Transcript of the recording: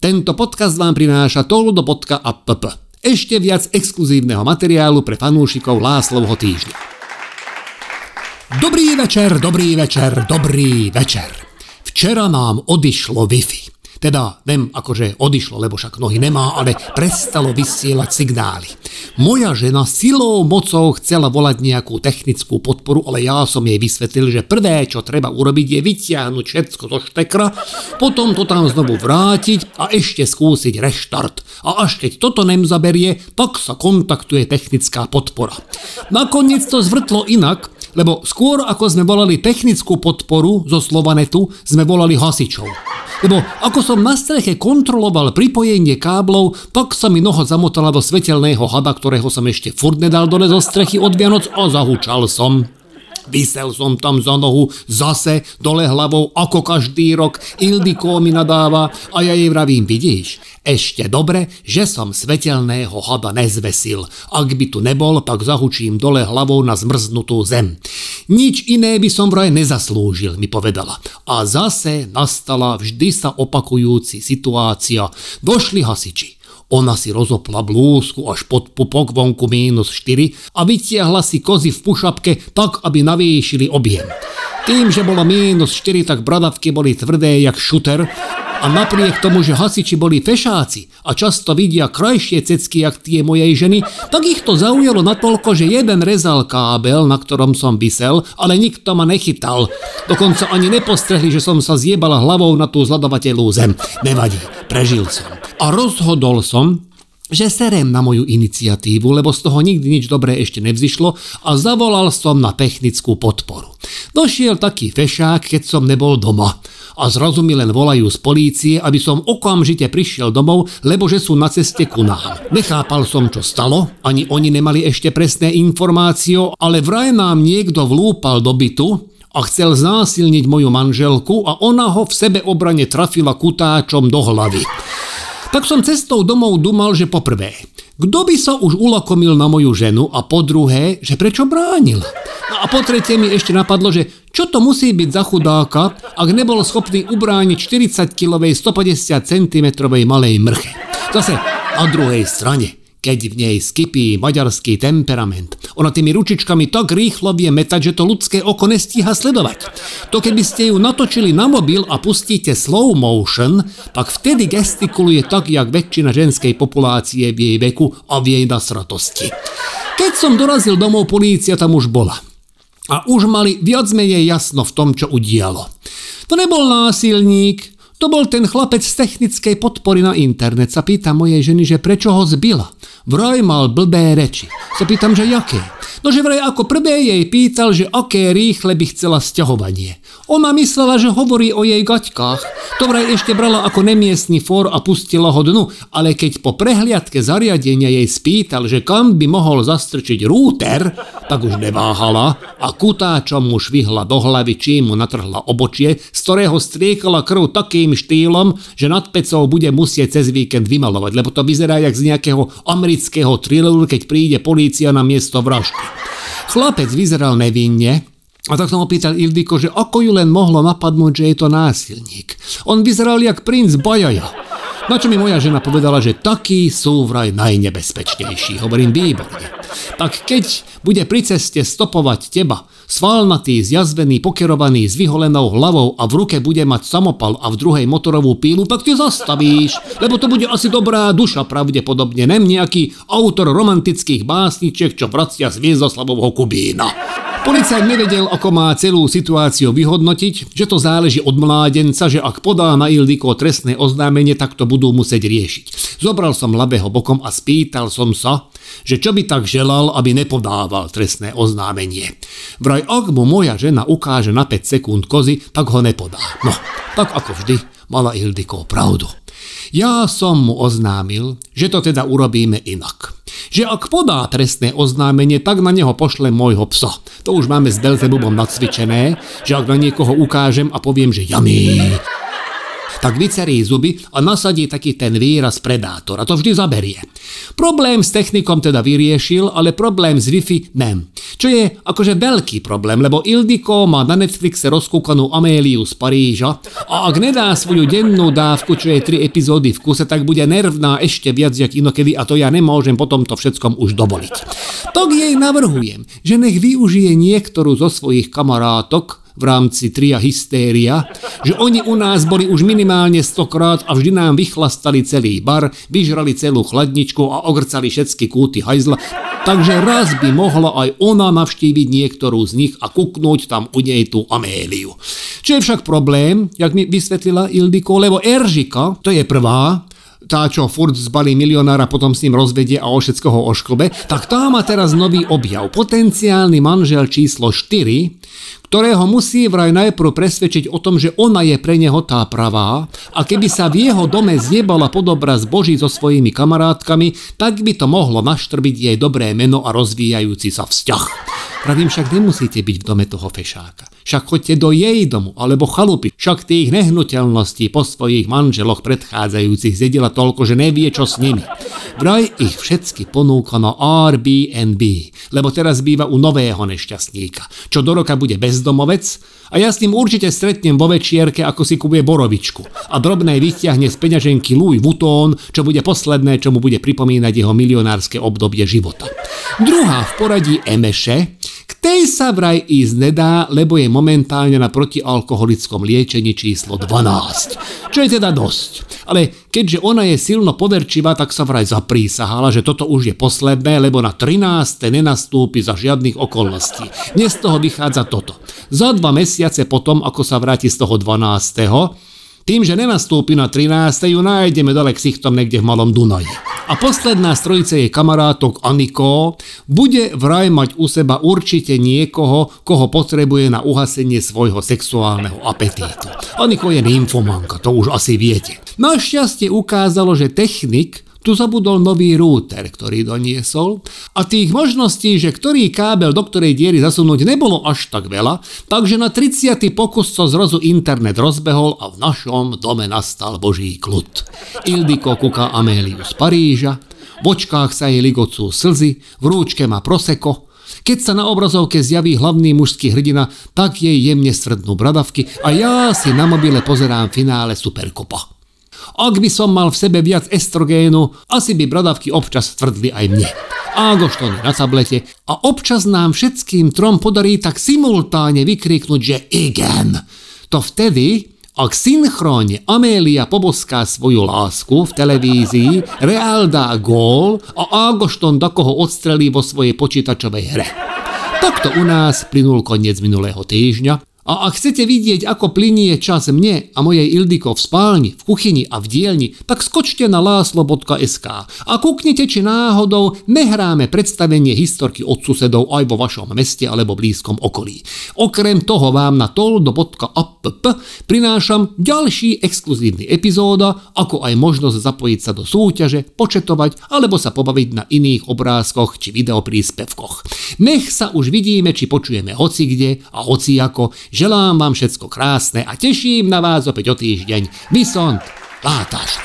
Tento podcast vám prináša toldo.app. Ešte viac exkluzívneho materiálu pre fanúšikov Láslovho týždňa. Dobrý večer, dobrý večer, dobrý večer. Včera nám odišlo Wi-Fi. Teda viem, akože odišlo, lebo však nohy nemá, ale prestalo vysielať signály. Moja žena silou mocou chcela volať nejakú technickú podporu, ale ja som jej vysvetlil, že prvé, čo treba urobiť, je vyťahnuť všetko zo štekra, potom to tam znovu vrátiť a ešte skúsiť reštart. A až keď toto nem zaberie, tak sa kontaktuje technická podpora. Nakoniec to zvrtlo inak, lebo skôr ako sme volali technickú podporu zo Slovanetu, sme volali hasičov. Lebo ako som na streche kontroloval pripojenie káblov, tak sa mi noha zamotala do svetelného hada, ktorého som ešte furt nedal dole zo strechy od Vianoc a zahúčal som. Vysel som tam za nohu, zase dole hlavou, ako každý rok. Ildiko mi nadáva a ja jej vravím, vidíš, ešte dobre, že som svetelného hada nezvesil. Ak by tu nebol, tak zahučím dole hlavou na zmrznutú zem. Nič iné by som vraj nezaslúžil, mi povedala. A zase nastala vždy sa opakujúci situácia. Došli hasiči. Ona si rozopla blúzku až pod pupok vonku mínus 4 a vytiahla si kozy v pušapke tak, aby navýšili objem. Tým, že bolo mínus 4, tak bradavky boli tvrdé jak šuter a napriek tomu, že hasiči boli fešáci a často vidia krajšie cecky jak tie mojej ženy, tak ich to zaujalo natoľko, že jeden rezal kábel, na ktorom som vysel, ale nikto ma nechytal. Dokonca ani nepostrehli, že som sa zjebala hlavou na tú zladovateľú zem. Nevadí, prežil som. A rozhodol som, že serem na moju iniciatívu, lebo z toho nikdy nič dobré ešte nevzýšlo a zavolal som na technickú podporu. Došiel taký fešák, keď som nebol doma a zrazu mi len volajú z polície, aby som okamžite prišiel domov, lebo že sú na ceste ku nám. Nechápal som, čo stalo, ani oni nemali ešte presné informácie, ale vraj nám niekto vlúpal do bytu a chcel znásilniť moju manželku a ona ho v sebe obrane trafila kutáčom do hlavy. Tak som cestou domov dumal, že poprvé, kto by sa už ulakomil na moju ženu a po druhé, že prečo bránil. No a po tretie mi ešte napadlo, že čo to musí byť za chudáka, ak nebol schopný ubrániť 40-kilovej 150 cm malej mrche. Zase na druhej strane, keď v nej skypí maďarský temperament. Ona tými ručičkami tak rýchlo vie metať, že to ľudské oko nestíha sledovať. To keby ste ju natočili na mobil a pustíte slow motion, tak vtedy gestikuluje tak, jak väčšina ženskej populácie v jej veku a v jej nasratosti. Keď som dorazil domov, polícia tam už bola. A už mali viac menej jasno v tom, čo udialo. To nebol násilník, to bol ten chlapec z technickej podpory na internet. Sa pýta mojej ženy, že prečo ho zbila. Vraj mal blbé reči. Sa pýtam, že jaké. No že vraj ako prvé jej pýtal, že aké rýchle by chcela sťahovanie. Ona myslela, že hovorí o jej gaťkách. To vraj ešte brala ako nemiestný for a pustila ho dnu, ale keď po prehliadke zariadenia jej spýtal, že kam by mohol zastrčiť rúter, tak už neváhala a kutáčom mu švihla do hlavy, čím mu natrhla obočie, z ktorého striekala krv takým štýlom, že nad pecou bude musieť cez víkend vymalovať, lebo to vyzerá jak z nejakého amerického thrilleru, keď príde polícia na miesto vraždy. Chlapec vyzeral nevinne, a tak som opýtal Ildiko, že ako ju len mohlo napadnúť, že je to násilník. On vyzeral jak princ Bajaja. Na čo mi moja žena povedala, že takí sú vraj najnebezpečnejší. Hovorím výborne. Tak keď bude pri ceste stopovať teba, svalnatý, zjazvený, pokerovaný, s vyholenou hlavou a v ruke bude mať samopal a v druhej motorovú pílu, tak te zastavíš, lebo to bude asi dobrá duša pravdepodobne, nem nejaký autor romantických básničiek, čo vracia z Viezdoslavovho Kubína. Policajt nevedel, ako má celú situáciu vyhodnotiť, že to záleží od mládenca, že ak podá na Ildiko trestné oznámenie, tak to budú musieť riešiť. Zobral som labého bokom a spýtal som sa, že čo by tak želal, aby nepodával trestné oznámenie. Vraj ak mu moja žena ukáže na 5 sekúnd kozy, tak ho nepodá. No, tak ako vždy, mala Ildiko pravdu. Ja som mu oznámil, že to teda urobíme inak že ak podá trestné oznámenie, tak na neho pošle môjho psa. To už máme s Belzebubom nacvičené, že ak na niekoho ukážem a poviem, že jamí, tak vycerí zuby a nasadí taký ten výraz predátor a to vždy zaberie. Problém s technikom teda vyriešil, ale problém s Wi-Fi nem. Čo je akože veľký problém, lebo Ildiko má na Netflixe rozkúkanú Améliu z Paríža a ak nedá svoju dennú dávku, čo je 3 epizódy v kuse, tak bude nervná ešte viac, jak inokedy a to ja nemôžem potom to všetkom už dovoliť. Tak jej navrhujem, že nech využije niektorú zo svojich kamarátok, v rámci tria Hystéria, že oni u nás boli už minimálne stokrát a vždy nám vychlastali celý bar, vyžrali celú chladničku a ogrcali všetky kúty hajzla, takže raz by mohla aj ona navštíviť niektorú z nich a kuknúť tam u nej tú Améliu. Čo je však problém, jak mi vysvetlila Ildiko, lebo Eržika, to je prvá, tá, čo furt zbalí milionára, potom s ním rozvedie a o všetko ho ošklbe, tak tá má teraz nový objav. Potenciálny manžel číslo 4, ktorého musí vraj najprv presvedčiť o tom, že ona je pre neho tá pravá a keby sa v jeho dome zjebala podobraz Boží so svojimi kamarátkami, tak by to mohlo naštrbiť jej dobré meno a rozvíjajúci sa vzťah. Pravím však nemusíte byť v dome toho fešáka. Však choďte do jej domu alebo chalupy. Však tých nehnuteľností po svojich manželoch predchádzajúcich zjedila toľko, že nevie čo s nimi. Vraj ich všetky ponúka na Airbnb, lebo teraz býva u nového nešťastníka, čo do roka bude bezdomovec a ja s ním určite stretnem vo večierke, ako si kupuje borovičku a drobné vyťahne z peňaženky Louis Vuitton, čo bude posledné, čo mu bude pripomínať jeho milionárske obdobie života. Druhá v poradí Emeše, tej sa vraj ísť nedá, lebo je momentálne na protialkoholickom liečení číslo 12. Čo je teda dosť. Ale keďže ona je silno poverčivá, tak sa vraj zaprísahala, že toto už je posledné, lebo na 13. nenastúpi za žiadnych okolností. Dnes z toho vychádza toto. Za dva mesiace potom, ako sa vráti z toho 12. Tým, že nenastúpi na 13. ju nájdeme dole ksichtom niekde v Malom Dunaji. A posledná z trojice jej kamarátok Aniko bude vraj mať u seba určite niekoho, koho potrebuje na uhasenie svojho sexuálneho apetítu. Aniko je nymfomanka, to už asi viete. Našťastie ukázalo, že technik tu zabudol nový rúter, ktorý doniesol a tých možností, že ktorý kábel do ktorej diery zasunúť nebolo až tak veľa, takže na 30. pokus sa zrazu internet rozbehol a v našom dome nastal boží kľud. Ildiko kúka Améliu z Paríža, v očkách sa jej ligocú slzy, v rúčke má proseko, keď sa na obrazovke zjaví hlavný mužský hrdina, tak jej jemne srdnú bradavky a ja si na mobile pozerám finále Superkopa. Ak by som mal v sebe viac estrogénu, asi by bradavky občas tvrdli aj mne. Ágoštony na tablete a občas nám všetkým trom podarí tak simultáne vykríknuť, že igen. To vtedy, ak synchrónne Amélia poboská svoju lásku v televízii, Real dá gól a Ágošton do koho odstrelí vo svojej počítačovej hre. Takto u nás plynul koniec minulého týždňa a ak chcete vidieť, ako plinie čas mne a mojej Ildiko v spálni, v kuchyni a v dielni, tak skočte na láslo.sk a kúknite, či náhodou nehráme predstavenie historky od susedov aj vo vašom meste alebo blízkom okolí. Okrem toho vám na toldo.app prinášam ďalší exkluzívny epizóda, ako aj možnosť zapojiť sa do súťaže, početovať alebo sa pobaviť na iných obrázkoch či videopríspevkoch. Nech sa už vidíme, či počujeme hoci kde a hoci ako, Želám vám všetko krásne a teším na vás opäť o týždeň. Vysont, látaš.